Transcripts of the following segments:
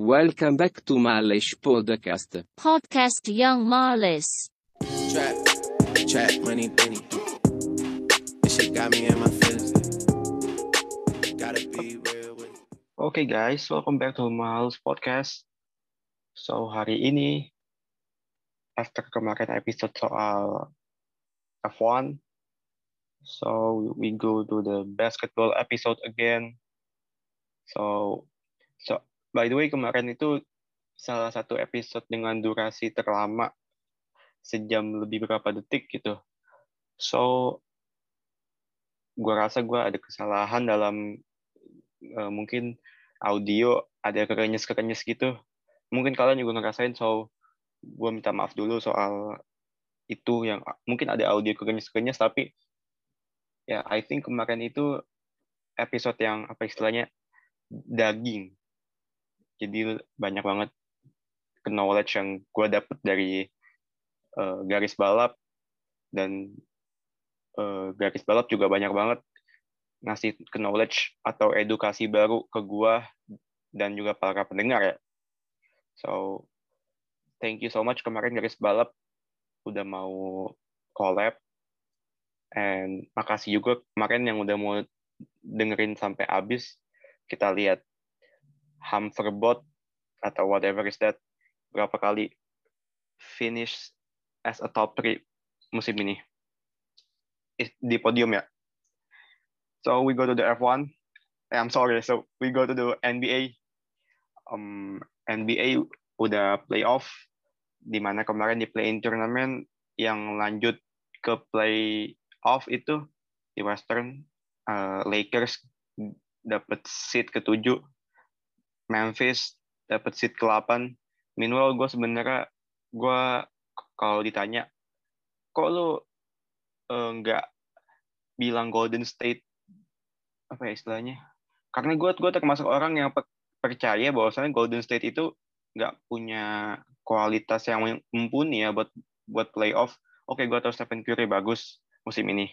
Welcome back to Malish Podcast. Podcast Young Marlis. Trap, trap, money, penny. This shit got me in my feelings. Gotta be real with it. Oke guys, welcome back to Miles Podcast. So hari ini, after kemarin episode soal uh, F1, so we go to the basketball episode again. So, so by the way kemarin itu salah satu episode dengan durasi terlama sejam lebih berapa detik gitu. So, gua rasa gua ada kesalahan dalam eh, mungkin audio ada kerenyes-kerenyes gitu. Mungkin kalian juga ngerasain, so gue minta maaf dulu soal itu yang mungkin ada audio kerenyes-kerenyes, tapi ya I think kemarin itu episode yang apa istilahnya daging. Jadi banyak banget knowledge yang gue dapet dari eh, garis balap dan eh, garis balap juga banyak banget ngasih knowledge atau edukasi baru ke gua dan juga para pendengar ya. So, thank you so much kemarin garis balap udah mau collab. And makasih juga kemarin yang udah mau dengerin sampai habis. Kita lihat Hamverbot atau whatever is that berapa kali finish as a top 3 musim ini. Di podium ya. So we go to the F1. Eh, I'm sorry. So we go to the NBA. Um, NBA udah playoff, di mana kemarin di play-in tournament yang lanjut ke playoff itu di Western uh, Lakers dapat seat ketujuh, Memphis dapat seat ke-8. Meanwhile gue sebenarnya gue kalau ditanya, kok lu eh, nggak bilang Golden State apa ya istilahnya? Karena gue gue termasuk orang yang pe- percaya bahwasannya Golden State itu nggak punya kualitas yang mumpuni ya buat buat playoff. Oke, gue tahu Stephen Curry bagus musim ini,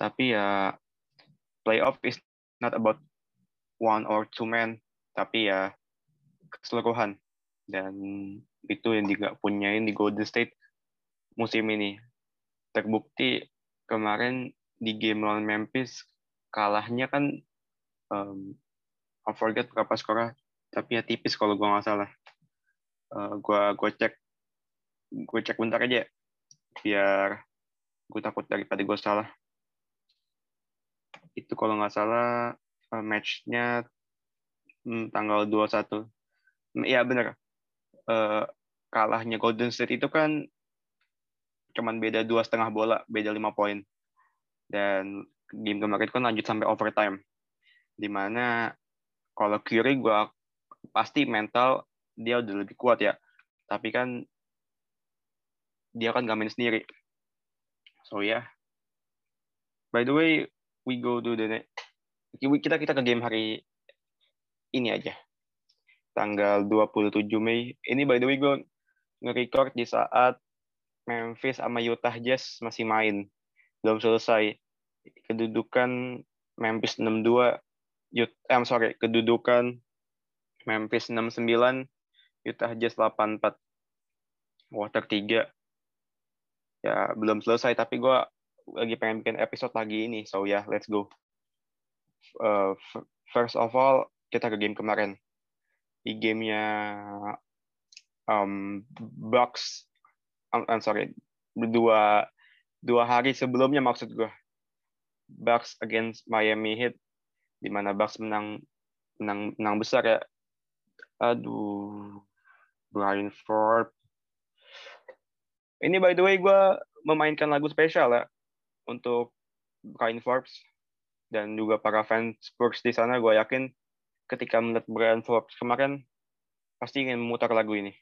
tapi ya playoff is not about one or two men, tapi ya keseluruhan. Dan itu yang nggak punyain di Golden State musim ini. Terbukti kemarin di game lawan Memphis kalahnya kan um, I forget berapa skornya tapi ya tipis kalau gua nggak salah Eh, gua gua cek gue cek bentar aja biar gue takut daripada gue salah itu kalau nggak salah eh, matchnya hmm, tanggal 21 Iya bener. Eh, kalahnya Golden State itu kan cuman beda dua setengah bola beda lima poin. Dan game kemarin kan lanjut sampai overtime. Di mana kalau Curry gue pasti mental dia udah lebih kuat ya. Tapi kan dia kan gak main sendiri. So ya. Yeah. by the way we go to the ne- kita kita ke game hari ini aja. Tanggal 27 Mei. Ini by the way gue nge-record di saat Memphis sama Utah Jazz masih main. Belum selesai. Kedudukan Memphis 62 Ut eh, I'm sorry kedudukan Memphis 69 Utah Jazz 84 Water 3 ya belum selesai tapi gue lagi pengen bikin episode lagi ini. So ya yeah, let's go. Uh, first of all kita ke game kemarin. Di gamenya um, Bucks I'm, I'm sorry dua dua hari sebelumnya maksud gue Bucks against Miami Heat di mana Bucks menang menang menang besar ya. Aduh Brian Ford ini by the way gue memainkan lagu spesial ya untuk Brian Forbes dan juga para fans Spurs di sana gue yakin ketika melihat Brian Forbes kemarin pasti ingin memutar lagu ini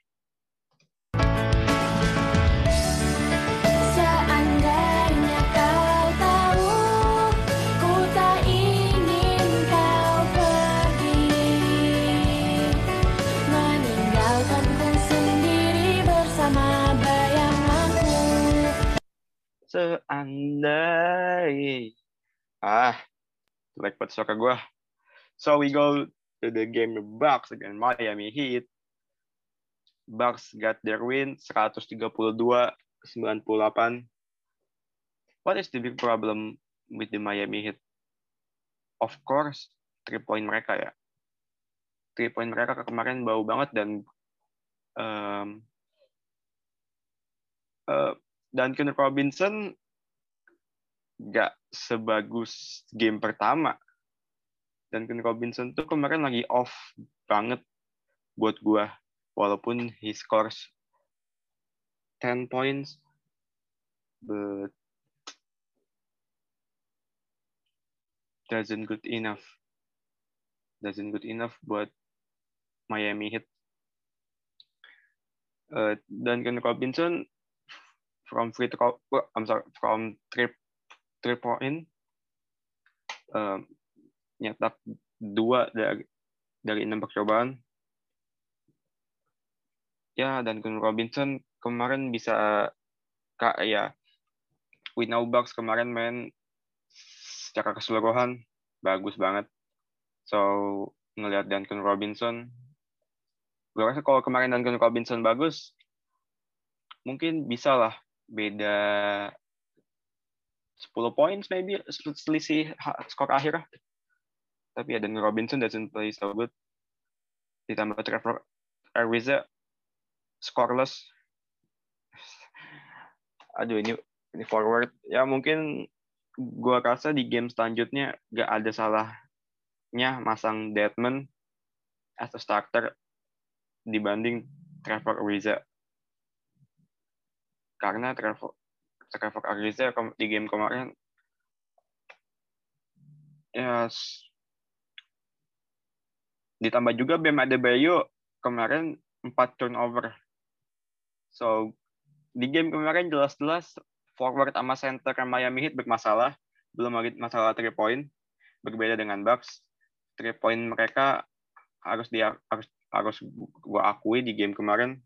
Seandainya kau tahu, ku tak ingin kau pergi, meninggalkanku sendiri bersama bayanganku. Seandai. Ah, jelek buat suara gue. So we go to the game Bucks against Miami Heat. Bucks got their win 132-98. What is the big problem with the Miami Heat? Of course, three point mereka ya. Three point mereka kemarin bau banget dan um, uh, Duncan Robinson gak sebagus game pertama. Duncan Robinson tuh kemarin lagi off banget buat gua. Walaupun he scores 10 points but doesn't good enough. Doesn't good enough buat Miami Heat. Uh, Duncan Robinson from free throw I'm sorry from three three point um, nyetak dua dari dari enam percobaan. Ya dan Gun Robinson kemarin bisa kak ya We Know Bucks kemarin main secara keseluruhan bagus banget. So ngelihat Duncan Robinson gue rasa kalau kemarin Duncan Robinson bagus mungkin bisa lah beda 10 points maybe selisih skor akhir tapi ya Duncan Robinson doesn't play so good ditambah Trevor Ariza scoreless. Aduh ini ini forward ya mungkin gua rasa di game selanjutnya gak ada salahnya masang Deadman as a starter dibanding Trevor Ariza. Karena Trevor Trevor Ariza di game kemarin ya ditambah juga Bam Adebayo kemarin 4 turnover So di game kemarin jelas-jelas forward sama center Miami Heat bermasalah, belum lagi masalah three point. Berbeda dengan Bucks, three point mereka harus dia harus harus gua akui di game kemarin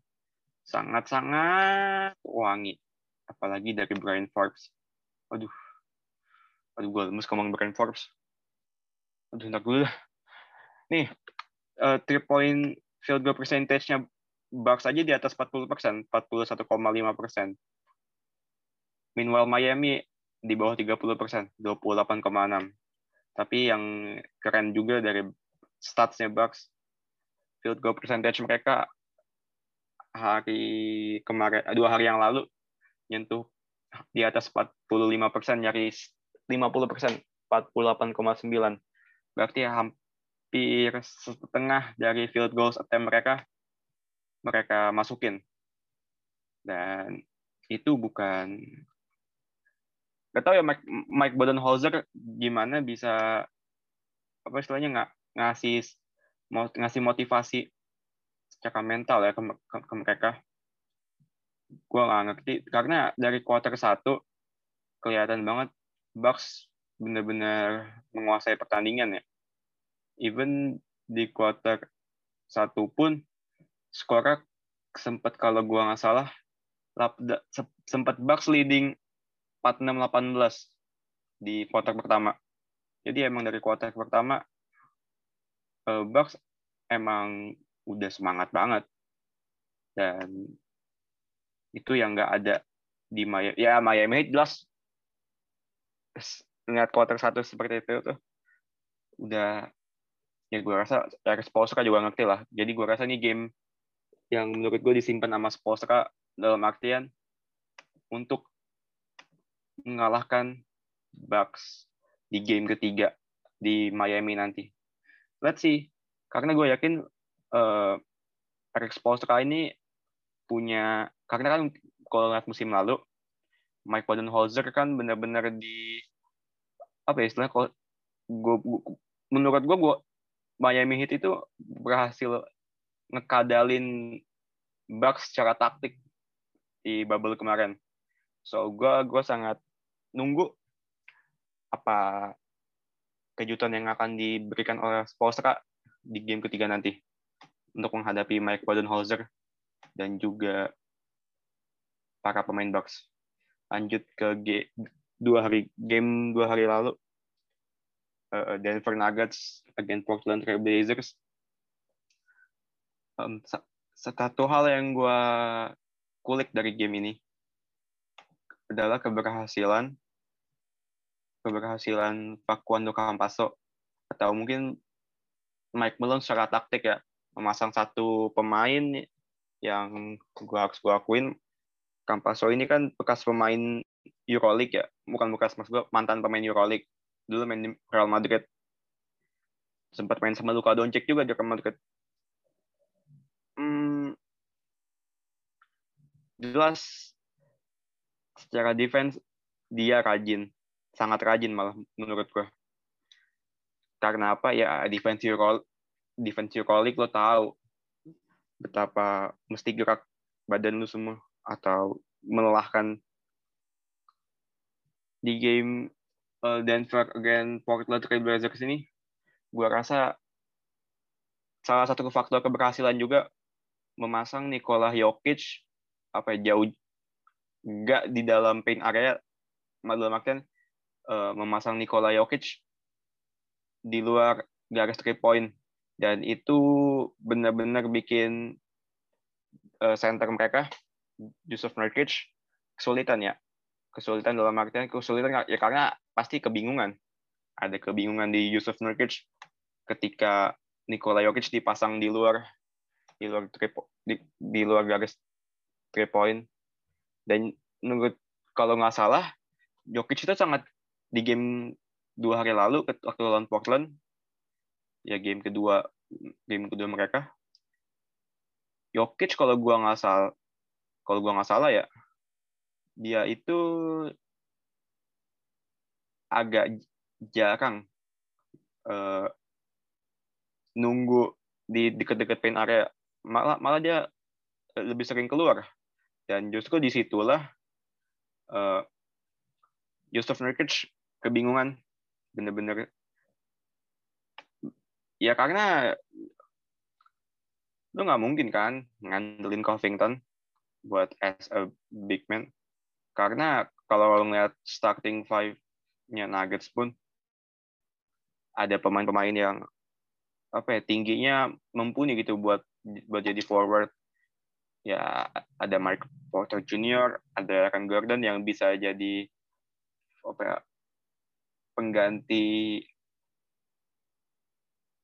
sangat-sangat wangi. Apalagi dari Brian Forbes. Aduh. Aduh, gue lemes ngomong Brian Forbes. Aduh, ntar dulu. Nih, uh, three point field goal percentage-nya Bucks aja di atas 40 persen, 41,5 persen. Meanwhile Miami di bawah 30 persen, 28,6. Tapi yang keren juga dari statsnya Bucks, field goal percentage mereka hari kemarin, dua hari yang lalu nyentuh di atas 45 persen, nyaris 50 persen, 48,9. Berarti hampir setengah dari field goals attempt mereka mereka masukin. Dan itu bukan Gak tau ya Mike, Mike Budenholzer gimana bisa apa istilahnya nggak ngasih ngasih motivasi secara mental ya ke, ke, ke mereka. Gue nggak ngerti karena dari quarter satu kelihatan banget Bucks benar-benar menguasai pertandingan ya. Even di quarter satu pun skornya sempat kalau gua nggak salah sempat Bucks leading 46-18 di kuarter pertama. Jadi emang dari kuarter pertama uh, Bucks emang udah semangat banget dan itu yang nggak ada di Miami. Ya Miami jelas lihat kuarter satu seperti itu tuh udah ya gue rasa Eric Spoelstra juga ngerti lah. Jadi gue rasa ini game yang menurut gue disimpan sama Spolstra dalam artian untuk mengalahkan Bucks di game ketiga di Miami nanti. Let's see. Karena gue yakin uh, Eric Spolstra ini punya karena kan kalau lihat musim lalu Mike Budenholzer kan benar-benar di apa ya istilahnya kalau gue, menurut gue, gue Miami Heat itu berhasil ngekadalin Bucks secara taktik di bubble kemarin. So gue gue sangat nunggu apa kejutan yang akan diberikan oleh Spolstra di game ketiga nanti untuk menghadapi Mike Budenholzer dan juga para pemain Bucks. Lanjut ke G, dua hari game dua hari lalu uh, Denver Nuggets against Portland Trail Blazers. Sa- satu hal yang gue kulik dari game ini adalah keberhasilan keberhasilan Facundo Campaso atau mungkin Mike Malone secara taktik ya memasang satu pemain yang gua harus gua akuin. Campaso ini kan bekas pemain Euroleague ya bukan bekas maksud gua mantan pemain Euroleague dulu main di Real Madrid. Sempat main sama Luka Doncic juga di Real Madrid. Hmm, jelas secara defense dia rajin sangat rajin malah menurut gue karena apa? Ya defense Euro defense Euroleague lo tahu betapa mesti gerak badan lu semua atau melelahkan di game uh, Denver against Portland Trail Blazers ini gue rasa salah satu faktor keberhasilan juga memasang Nikola Jokic apa ya, jauh nggak di dalam paint area. Dalam artian uh, memasang Nikola Jokic di luar garis three point. Dan itu benar-benar bikin uh, center mereka Yusuf Nurkic kesulitan ya. Kesulitan dalam artian kesulitan ya karena pasti kebingungan. Ada kebingungan di Yusuf Nurkic ketika Nikola Jokic dipasang di luar di luar three, di, di luar garis three point. Dan menurut kalau nggak salah Jokic itu sangat di game dua hari lalu waktu lawan Portland ya game kedua game kedua mereka. Jokic kalau gua nggak salah kalau gua nggak salah ya dia itu agak jarang uh, nunggu di dekat-dekat paint area. Malah malah dia lebih sering keluar. Dan justru di situlah uh, Yusuf Nurkic kebingungan. Bener-bener. Ya karena lu nggak mungkin kan ngandelin Covington buat as a big man. Karena kalau ngeliat starting five-nya Nuggets pun ada pemain-pemain yang apa ya tingginya mumpuni gitu buat buat jadi forward ya ada Mike Porter Jr. ada Aaron Gordon yang bisa jadi apa ya, pengganti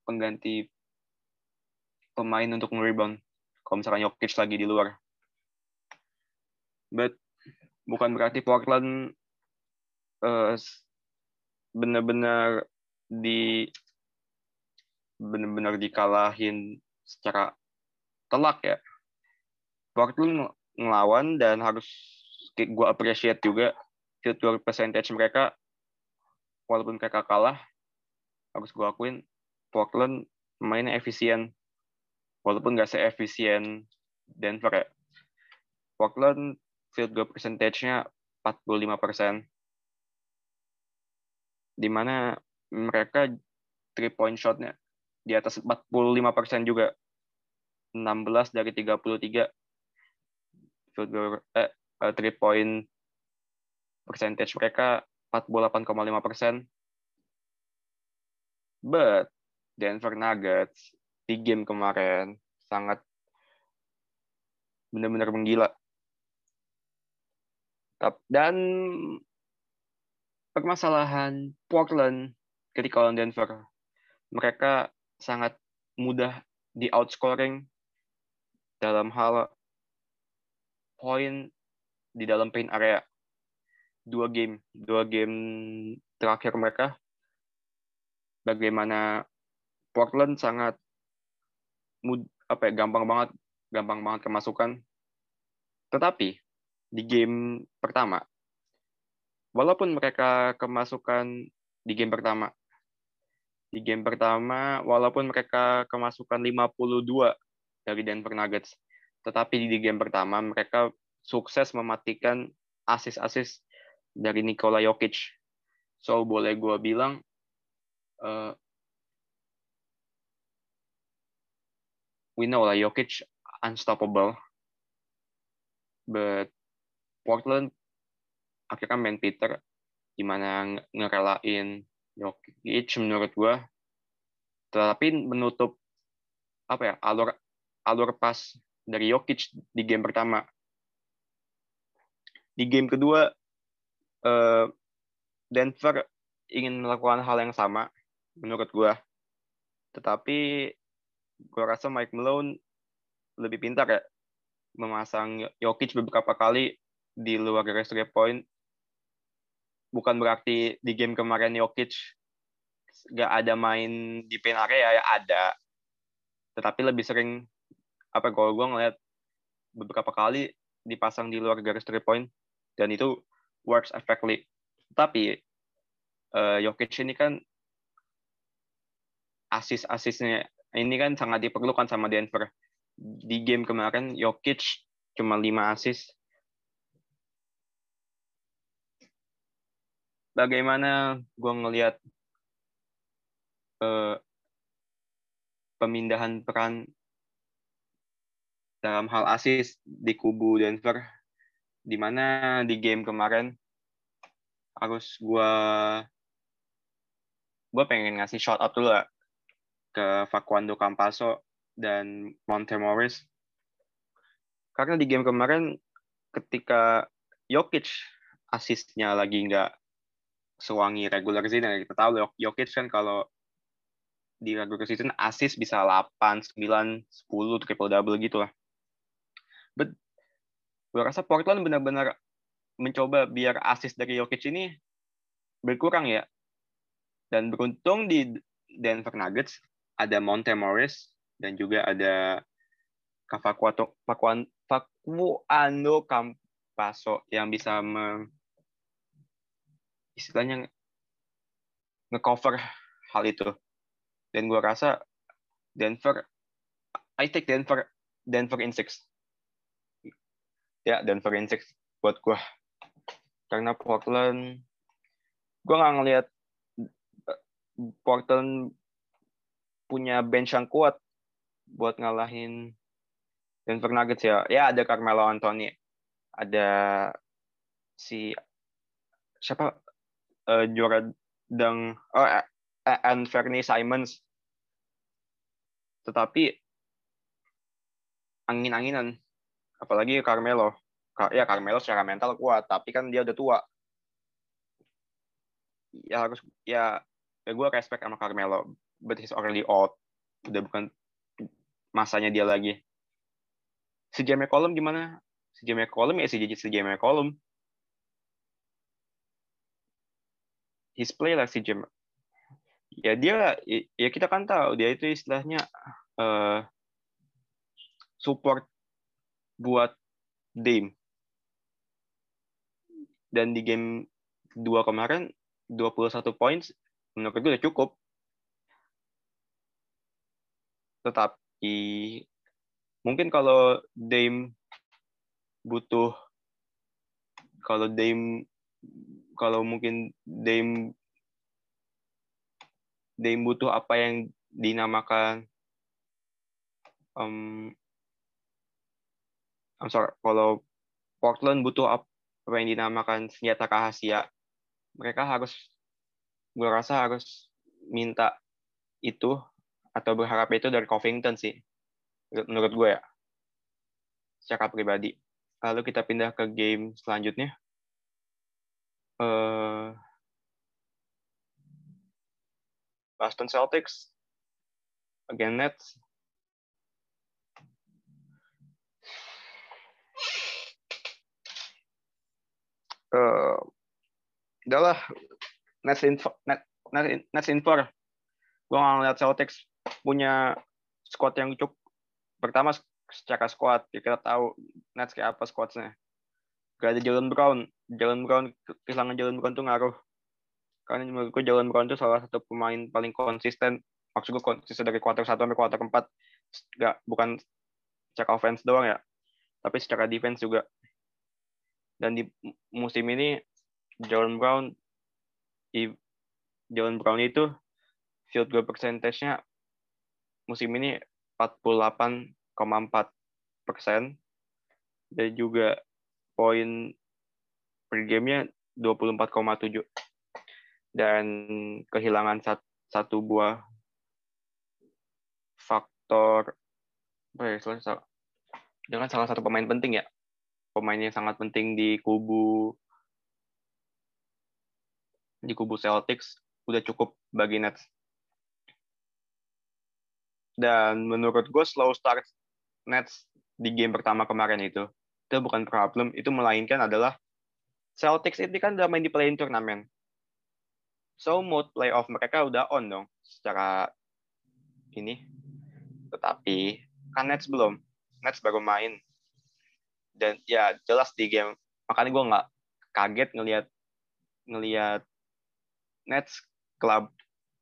pengganti pemain untuk nge-rebound kalau misalkan Jokic lagi di luar. But bukan berarti Portland uh, benar-benar di benar-benar dikalahin secara telak ya. Portland ngelawan dan harus gue appreciate juga field goal percentage mereka walaupun mereka kalah harus gue akuin Portland mainnya efisien walaupun nggak seefisien Denver ya. Portland field goal percentage-nya 45 persen di mana mereka three point shot-nya di atas 45 persen juga 16 dari 33 field goal eh, three point percentage mereka 48,5 persen. But Denver Nuggets di game kemarin sangat benar-benar menggila. Dan permasalahan Portland ketika lawan Denver, mereka sangat mudah di outscoring dalam hal poin di dalam paint area. Dua game dua game terakhir mereka. Bagaimana Portland sangat mud, apa ya gampang banget gampang banget kemasukan. Tetapi di game pertama walaupun mereka kemasukan di game pertama di game pertama walaupun mereka kemasukan 52 dari Denver Nuggets tetapi di game pertama mereka sukses mematikan asis-asis dari Nikola Jokic. So boleh gue bilang uh, we know lah Jokic unstoppable, but Portland akhirnya main Peter gimana ngerelain Jokic menurut gue, tetapi menutup apa ya alur alur pas dari Jokic di game pertama. Di game kedua, eh, Denver ingin melakukan hal yang sama, menurut gue. Tetapi gue rasa Mike Malone lebih pintar ya memasang Jokic beberapa kali di luar garis three point. Bukan berarti di game kemarin Jokic gak ada main di paint area ya ada. Tetapi lebih sering apa kalau gue ngeliat beberapa kali dipasang di luar garis three point dan itu works effectively. Tapi uh, Jokic ini kan asis-asisnya ini kan sangat diperlukan sama Denver. Di game kemarin Jokic cuma 5 asis. Bagaimana gue ngelihat uh, pemindahan peran dalam hal asis di kubu Denver, di mana di game kemarin harus gue gue pengen ngasih shout out dulu ke Facundo Campaso dan Monte Morris. Karena di game kemarin ketika Jokic asisnya lagi nggak sewangi regular season, kita tahu Jokic kan kalau di regular season asis bisa 8, 9, 10, triple double gitu lah. But gue rasa Portland benar-benar mencoba biar asis dari Jokic ini berkurang ya. Dan beruntung di Denver Nuggets ada Monte Morris dan juga ada Kavakuato Fakuan Fakuando Campaso yang bisa istilahnya ngecover hal itu. Dan gue rasa Denver, I take Denver, Denver in six. Ya, Denver in six buat gue. Karena Portland, gue nggak ngelihat Portland punya bench yang kuat buat ngalahin Denver Nuggets ya. Ya ada Carmelo Anthony, ada si siapa uh, juara dang oh and Fernie Simons. Tetapi angin-anginan apalagi Carmelo. Ya Carmelo secara mental kuat, tapi kan dia udah tua. Ya harus ya, ya gue respect sama Carmelo but he's already old. Udah bukan masanya dia lagi. Si Jamie Column gimana? Si Jamie Column ya si Jamie Column. His play lah si Jamie. Ya dia, ya kita kan tahu dia itu istilahnya uh, support buat Dame. Dan di game dua kemarin 21 points menurut gue udah cukup tetapi mungkin kalau Dame butuh kalau Dame kalau mungkin Dame Dame butuh apa yang dinamakan um, I'm sorry, kalau Portland butuh apa yang dinamakan senjata rahasia, mereka harus, gue rasa harus minta itu atau berharap itu dari Covington sih menurut gue ya secara pribadi. Lalu kita pindah ke game selanjutnya uh, Boston Celtics again Nets. Uh, udahlah Nets in Net, Net, Nets in four gue nggak ngeliat Celtics punya squad yang cukup pertama secara squad. Ya kita tahu Nets kayak apa squadnya gak ada Jalen Brown. Jalen Brown kehilangan Jalen Brown tuh ngaruh. Karena menurutku Jalen Brown tuh salah satu pemain paling konsisten. Maksud gue konsisten dari kuarter satu sampai kuarter empat. Gak bukan secara offense doang ya. Tapi secara defense juga. Dan di musim ini Jalen Brown Jalen Brown itu field goal percentage-nya musim ini 48,4 persen. Dan juga poin per gamenya 24,7 dan kehilangan satu buah faktor ya, kan salah satu pemain penting ya. Pemain yang sangat penting di kubu di kubu Celtics udah cukup bagi Nets. Dan menurut gue slow start Nets di game pertama kemarin itu itu bukan problem, itu melainkan adalah Celtics ini kan udah main di play-in turnamen. So mood playoff mereka udah on dong secara ini. Tetapi kan Nets belum. Nets baru main. Dan ya jelas di game makanya gue nggak kaget ngelihat ngelihat Nets kelab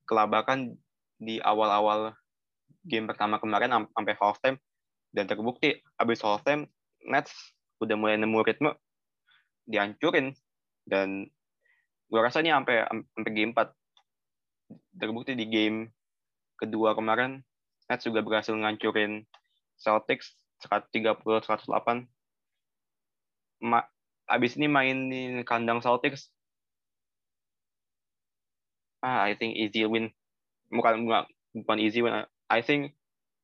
kelabakan di awal-awal game pertama kemarin am- sampai halftime dan terbukti abis halftime Nets udah mulai nemu ritme dihancurin. Dan gue rasa ini sampai sampai game 4 terbukti di game kedua kemarin Nets juga berhasil ngancurin Celtics 130 108 Ma abis ini main di kandang Celtics. Ah I think easy win. Bukan bukan, bukan easy win. I think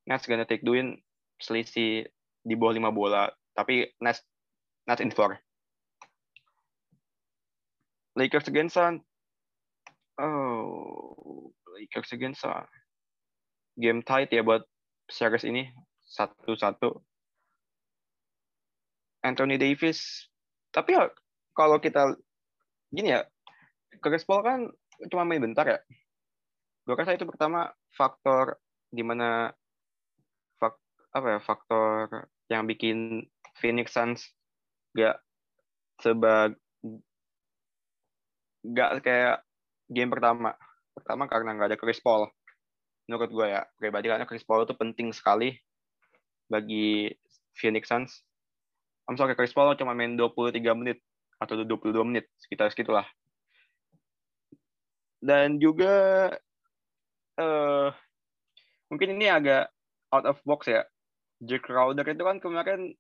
Nets gonna take the win. Selisih di bawah 5 bola tapi Nets Nets in four Lakers against Sun. Oh Lakers against Sun. Game tight ya buat series ini. Satu-satu. Anthony Davis. Tapi ya kalau kita gini ya Chris Paul kan cuma main bentar ya. Gue rasa itu pertama faktor di mana fak, apa ya faktor yang bikin Phoenix Suns gak sebag gak kayak game pertama. Pertama karena nggak ada Chris Paul. Menurut gue ya pribadi karena Chris Paul itu penting sekali bagi Phoenix Suns. I'm sorry Chris Paul cuma main 23 menit atau 22 menit sekitar segitulah. Dan juga eh mungkin ini agak out of box ya. Jack Crowder itu kan kemarin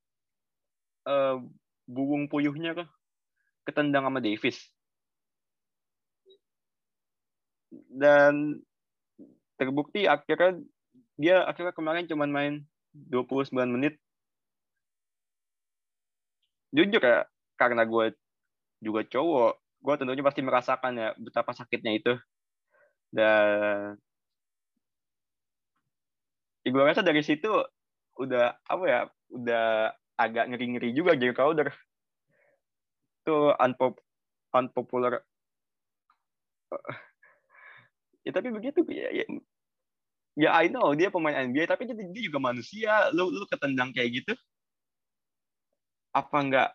eh bubung puyuhnya ke ketendang sama Davis. Dan terbukti akhirnya dia akhirnya kemarin cuma main 29 menit. Jujur ya karena gue juga cowok gue tentunya pasti merasakan ya betapa sakitnya itu. Dan ya gue rasa dari situ udah apa ya udah agak ngeri-ngeri juga Jerry Crowder itu unpop unpopular. Ya tapi begitu ya, ya. Ya I know dia pemain NBA tapi dia, dia juga manusia. Lu lu ketendang kayak gitu? Apa enggak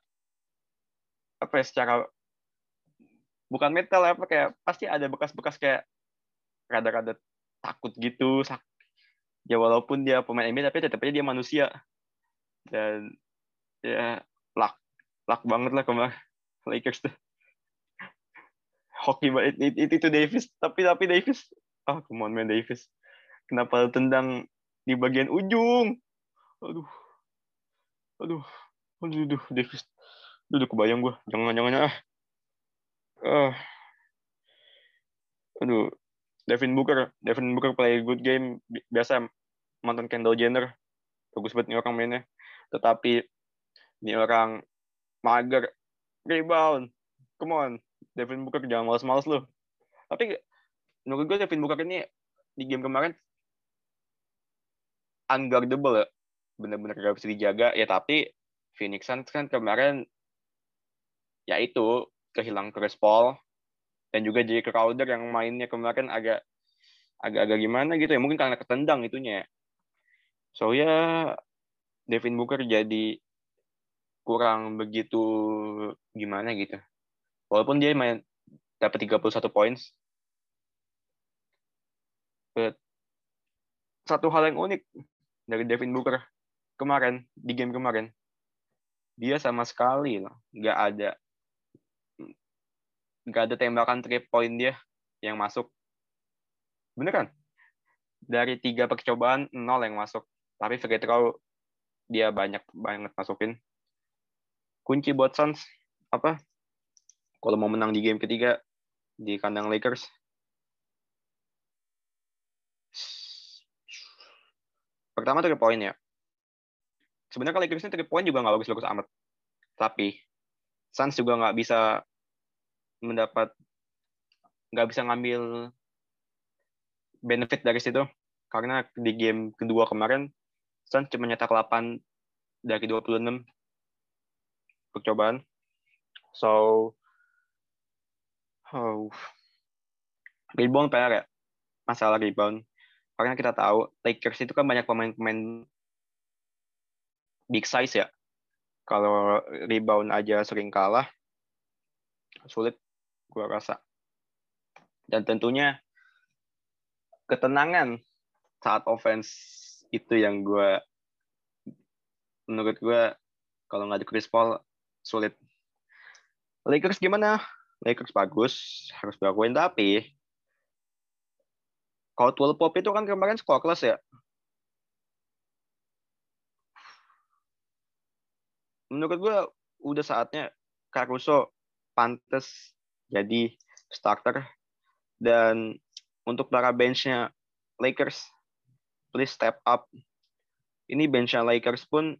apa ya secara bukan metal apa kayak pasti ada bekas-bekas kayak rada-rada takut gitu sak ya walaupun dia pemain NBA tapi tetap aja dia manusia. Dan ya luck. Luck banget lah kemarin Lakers tuh. Hoki banget itu, itu, itu Davis. Tapi tapi Davis. Ah oh, come on Davis. Kenapa tendang di bagian ujung? Aduh. Aduh. Aduh, aduh Davis. Aduh kebayang gue jangan jangan ah. Uh. aduh. Devin Booker Devin Booker play good game. Biasa mantan Kendall Jenner. Bagus banget nih orang mainnya. Tetapi ini orang mager. Rebound. Come on. Devin Booker jangan malas-malas lu. Tapi menurut gue Devin Booker ini di game kemarin unguardable ya. Bener-bener gak bisa dijaga. Ya tapi Phoenix Suns kan kemarin ya itu kehilangan Chris Paul. Dan juga Jay Crowder yang mainnya kemarin agak agak-agak gimana gitu ya. Mungkin karena ketendang itunya so ya Devin Booker jadi kurang begitu gimana gitu. Walaupun dia main dapat 31 points. But satu hal yang unik dari Devin Booker kemarin di game kemarin dia sama sekali loh nggak ada nggak ada tembakan three point dia yang masuk. Beneran. Dari tiga percobaan nol yang masuk. Tapi free throw dia banyak banget masukin kunci buat Suns apa? Kalau mau menang di game ketiga di kandang Lakers. Pertama three point ya. Sebenarnya Lakers ini three point juga nggak bagus-bagus amat. Tapi Suns juga nggak bisa mendapat nggak bisa ngambil benefit dari situ. Karena di game kedua kemarin Suns cuma nyetak 8 dari 26 percobaan. So oh, rebound PR ya? Masalah rebound. Karena kita tahu Lakers itu kan banyak pemain-pemain big size ya. Kalau rebound aja sering kalah sulit gua rasa. Dan tentunya ketenangan saat offense itu yang gua menurut gua kalau nggak ada Chris Paul sulit. Lakers gimana? Lakers bagus harus diakuin tapi Caldwell Pop itu kan kemarin scoreless ya? Menurut gue udah saatnya Caruso pantas jadi starter. Dan untuk para benchnya Lakers please step up. Ini benchnya Lakers pun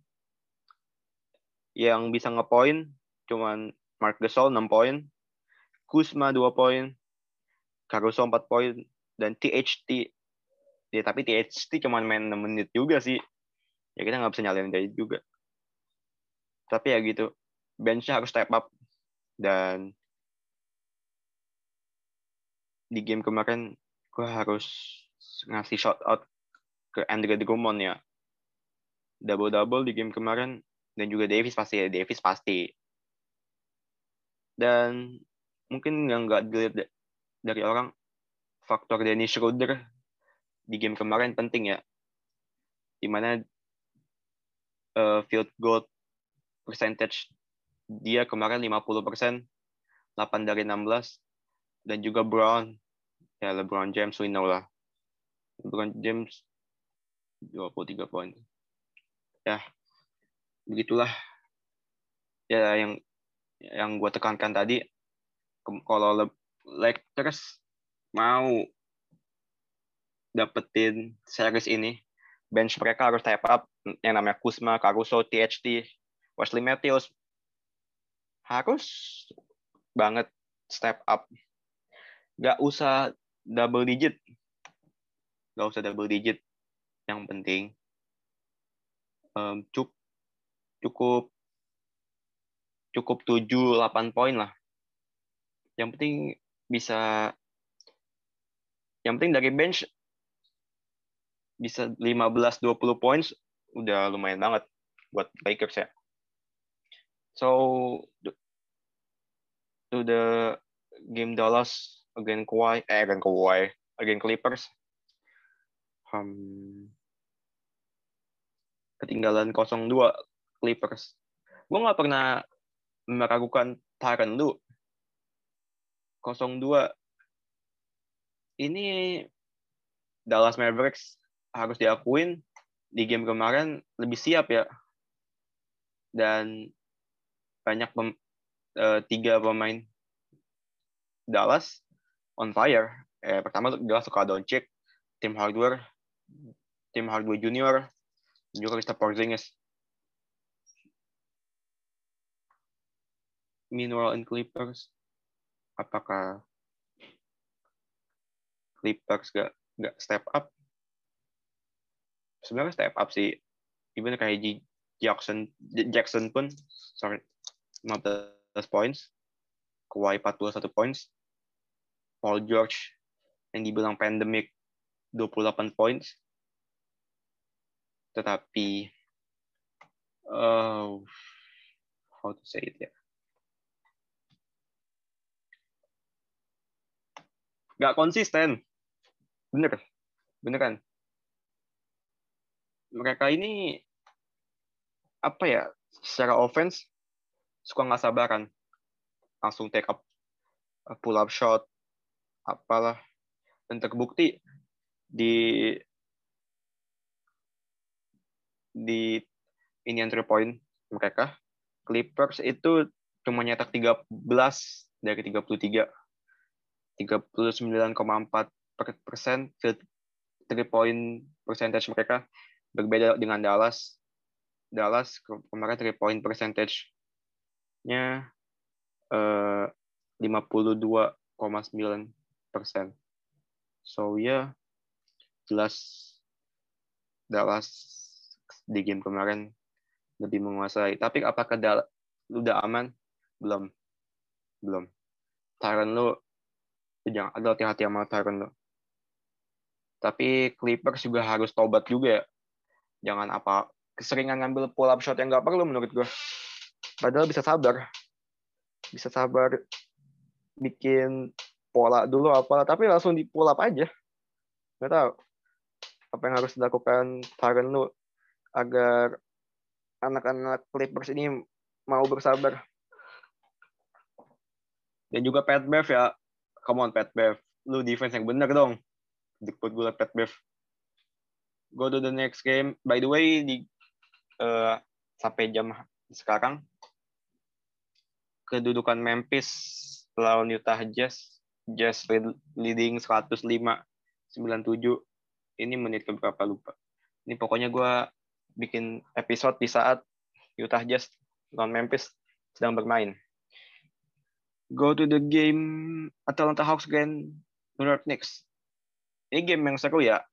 yang bisa ngepoint cuman Mark Gasol 6 poin Kuzma 2 poin Caruso 4 poin dan THT ya tapi THT cuma main 6 menit juga sih. Ya kita nggak bisa nyalain dia juga. Tapi ya gitu benchnya harus step up. Dan di game kemarin gue harus ngasih shout out ke Andre Drummond ya. Double double di game kemarin dan juga Davis pasti ya Davis pasti dan mungkin yang nggak dilihat dari orang faktor Dennis Schroeder di game kemarin penting ya di mana uh, field goal percentage dia kemarin 50%, 8 dari 16, dan juga Brown, ya LeBron James, we know lah. LeBron James 23 poin. Ya, begitulah. Ya yang yang gue tekankan tadi, kalau Lakers mau dapetin series ini, bench mereka harus step up, yang namanya Kuzma, Caruso, THT, Wesley Matthews harus banget step up. Gak usah double digit. Gak usah double digit. Yang penting um, cukup cukup cukup 7 8 poin lah. Yang penting bisa yang penting dari bench bisa 15 20 points udah lumayan banget buat Lakers ya. So to the game Dallas again Kawhi, eh again Kawhi, again Clippers. Um, ketinggalan 0-2 Clippers. Gue nggak pernah meragukan Tyron lu. 0-2 ini Dallas Mavericks harus diakuin di game kemarin lebih siap ya. Dan banyak pem, uh, tiga pemain Dallas on fire. Eh, pertama jelas suka Doncic, Tim Hardaway, Tim Hardaway Junior, juga Kristaps Porzingis. Mineral and Clippers, apakah Clippers gak, gak step up? Sebenarnya step up sih. Even kayak Jackson Jackson pun, sorry, 15 points, Kawhi 41 points, Paul George yang dibilang pandemic 28 points, tetapi uh, how to say it ya, nggak konsisten, bener, bener kan? Mereka ini apa ya secara offense suka nggak sabaran. Langsung take up pull up shot apalah. Dan terbukti di di ini three point mereka Clippers itu cuma nyetak 13 dari 33 39,4 persen field three point percentage mereka berbeda dengan Dallas Dallas ke- kemarin three point percentage-nya eh 52,9 persen. So ya jelas Dallas di game kemarin lebih menguasai. Tapi apakah Dallas udah aman? Belum. Belum. Tyron lu jangan ada hati-hati sama Tyron lu. Tapi Clippers juga harus tobat juga ya. Jangan apa keseringan ngambil pull up shot yang nggak perlu menurut gue. Padahal bisa sabar. Bisa sabar bikin pola dulu apa tapi langsung di pull up aja. Nggak tahu apa yang harus dilakukan Tyron lu agar anak-anak Clippers ini mau bersabar. Dan juga Pat Bev ya, come on Pat Bev, lu defense yang bener dong. Dikput gue Pat Bev. Go to the next game. By the way, di eh, sampai jam sekarang kedudukan Memphis lawan Utah Jazz, Jazz lead- leading 105-97. Ini menit keberapa lupa. Ini pokoknya gue bikin episode di saat Utah Jazz lawan Memphis sedang bermain. Go to the game Atlanta Hawks again New York Knicks. Ini game yang seru ya.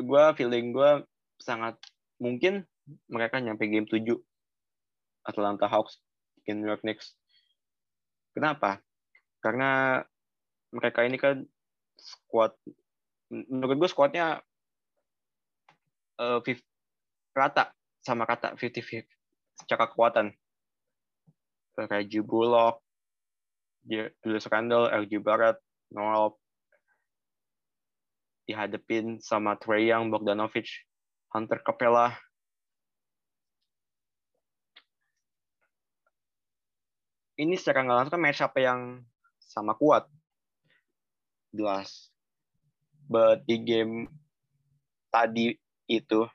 Gue feeling gue sangat mungkin mereka nyampe game 7 Atlanta Hawks New York Knicks. Kenapa? Karena mereka ini kan squad menurut gue squadnya eh, fif- rata sama rata 50-50 secara kekuatan. Reggie Bullock, Julius Randle, RJ Barrett, Noel dihadapin sama Trey Young, Bogdanovic, Hunter Capella. Ini secara nggak langsung kan match up yang sama kuat. Jelas. But di game tadi itu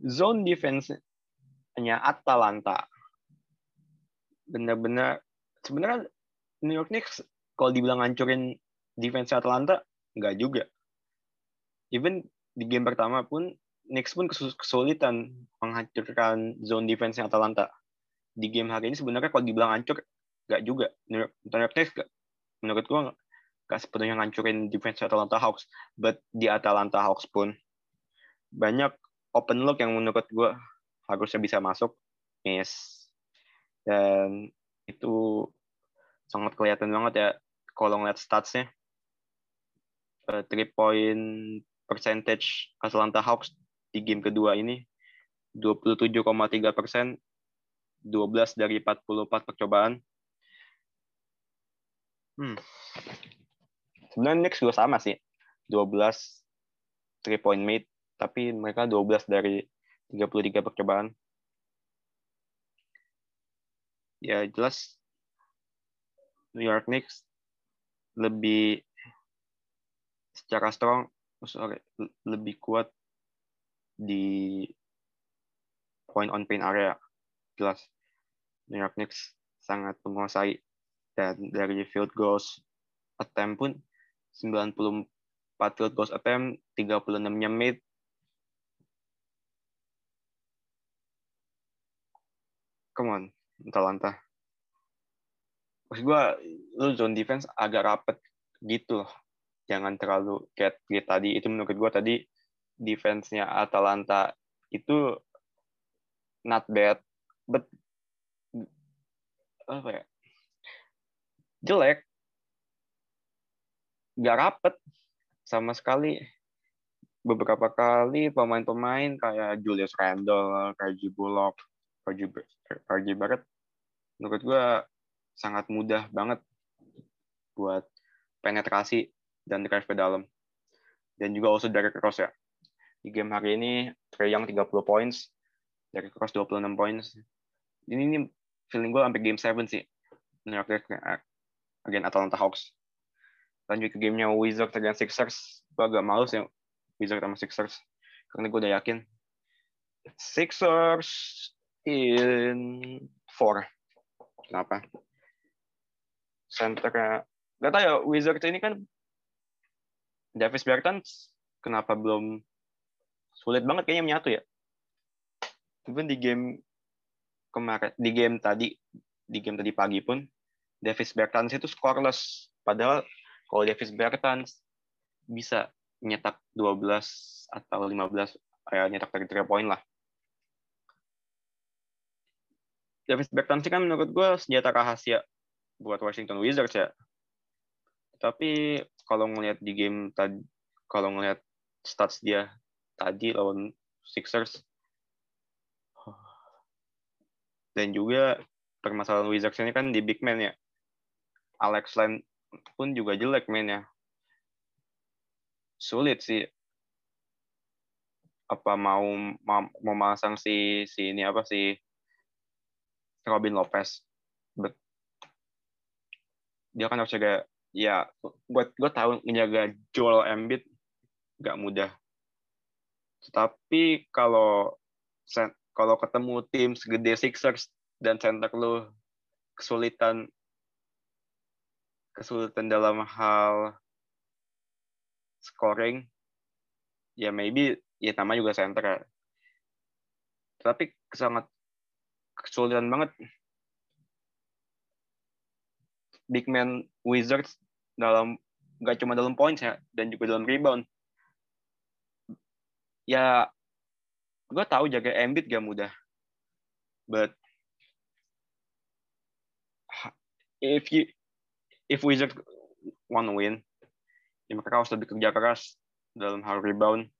zone defense-nya Atalanta benar-benar sebenarnya New York Knicks kalau dibilang ngancurin defense Atlanta nggak juga. Even di game pertama pun Knicks pun kesulitan menghancurkan zone defense Atalanta. Di game hari ini sebenarnya kalau dibilang hancur nggak juga. New York, New York Knicks menurut gua nggak- sepenuhnya ngancurin defense Atlanta Hawks. But di Atalanta Hawks pun banyak open look yang menurut gua harusnya bisa masuk. Yes. Dan itu sangat kelihatan banget ya kalau ngeliat statsnya. Eh, Three point percentage Atlanta Hawks di game kedua ini 27,3 persen, 12 dari 44 percobaan. Hmm. Sebenarnya Knicks juga sama sih, 12 three point made, tapi mereka 12 dari 33 percobaan. Ya jelas New York Knicks lebih secara strong, oh, sorry, le- lebih kuat di point on paint area. Jelas New York Knicks sangat menguasai dan dari field goals attempt pun 94 field goals attempt, 36-nya made. Come on, Atalanta. Maksud gue, lu zone defense agak rapet gitu. Jangan terlalu kayak kayak tadi. Itu menurut gue tadi defense-nya Atalanta itu not bad, but apa ya? Jelek. Gak rapet sama sekali. Beberapa kali pemain-pemain kayak Julius Randle, Reggie Bullock, RJ Barrett, menurut gue sangat mudah banget buat penetrasi dan drive ke dalam. Dan juga also dari cross ya. Di game hari ini, Trey Young 30 points, dari cross 26 points. Ini, ini feeling gue sampai game 7 sih. New York against Atlanta Hawks. Lanjut ke gamenya Wizards against Sixers. Gue agak males ya Wizards sama Sixers. Karena gue udah yakin. Sixers in 4. Kenapa? Centernya Gak tau ya, Wizards ini kan Davis Bertans kenapa belum sulit banget kayaknya menyatu ya. even di game kemarin di game tadi di game tadi pagi pun Davis Bertans itu scoreless padahal kalau Davis Bertans bisa nyetak 12 atau 15 kayak nyetak dari 3 point lah Davis Bertans sih kan menurut gue senjata rahasia buat Washington Wizards ya. Tapi kalau ngelihat di game tadi kalau ngelihat stats dia tadi lawan Sixers dan juga permasalahan Wizards ini kan di big man ya. Alex Len pun juga jelek mainnya sulit sih. Apa mau mau, mau masang si si ini apa si Robin Lopez. But, dia kan harus jaga ya buat gue tahu menjaga Joel Embiid gak mudah. Tapi kalau kalau ketemu tim segede Sixers dan center lu kesulitan kesulitan dalam hal scoring ya maybe ya nama juga center ya. tapi sangat kesulitan banget. Big man Wizards dalam nggak cuma dalam points ya dan juga dalam rebound. Ya gue tahu jaga Embiid gak mudah. But if you if Wizards want to win ya mereka harus lebih kerja keras dalam hal rebound.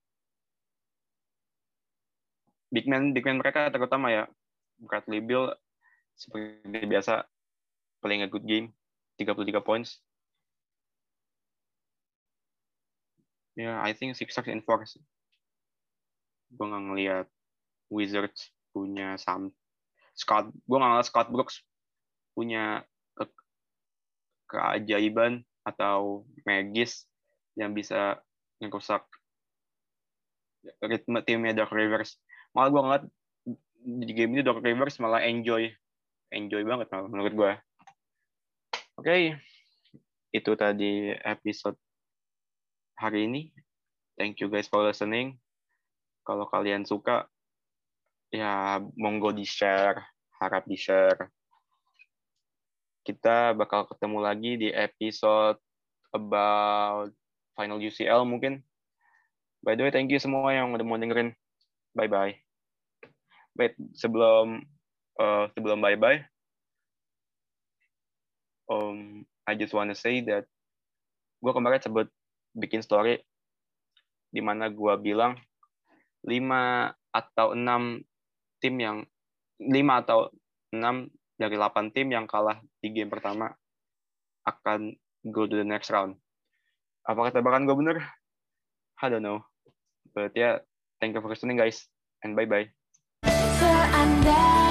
Big man big man mereka terutama ya Bradley Bill seperti biasa playing a good game 33 points. Ya yeah, I think Sixers in four gue nggak ngeliat Wizards punya sam Scott gue nggak ngeliat Scott Brooks punya ke keajaiban atau magis yang bisa ngerusak ritme timnya Dark Rivers. Malah gue ngeliat di game ini Dark Rivers malah enjoy enjoy banget malah menurut gue oke okay. itu tadi episode hari ini thank you guys for listening kalau kalian suka, ya monggo di-share, harap di-share. Kita bakal ketemu lagi di episode about final UCL mungkin. By the way, thank you semua yang udah mau dengerin. Bye-bye. Wait, sebelum uh, sebelum bye-bye, um, I just wanna say that gue kemarin sebut bikin story di mana gue bilang lima atau enam tim yang lima atau enam dari delapan tim yang kalah di game pertama akan go to the next round. Apakah tebakan gue bener? I don't know. But yeah, thank you for listening guys, and bye-bye. down. that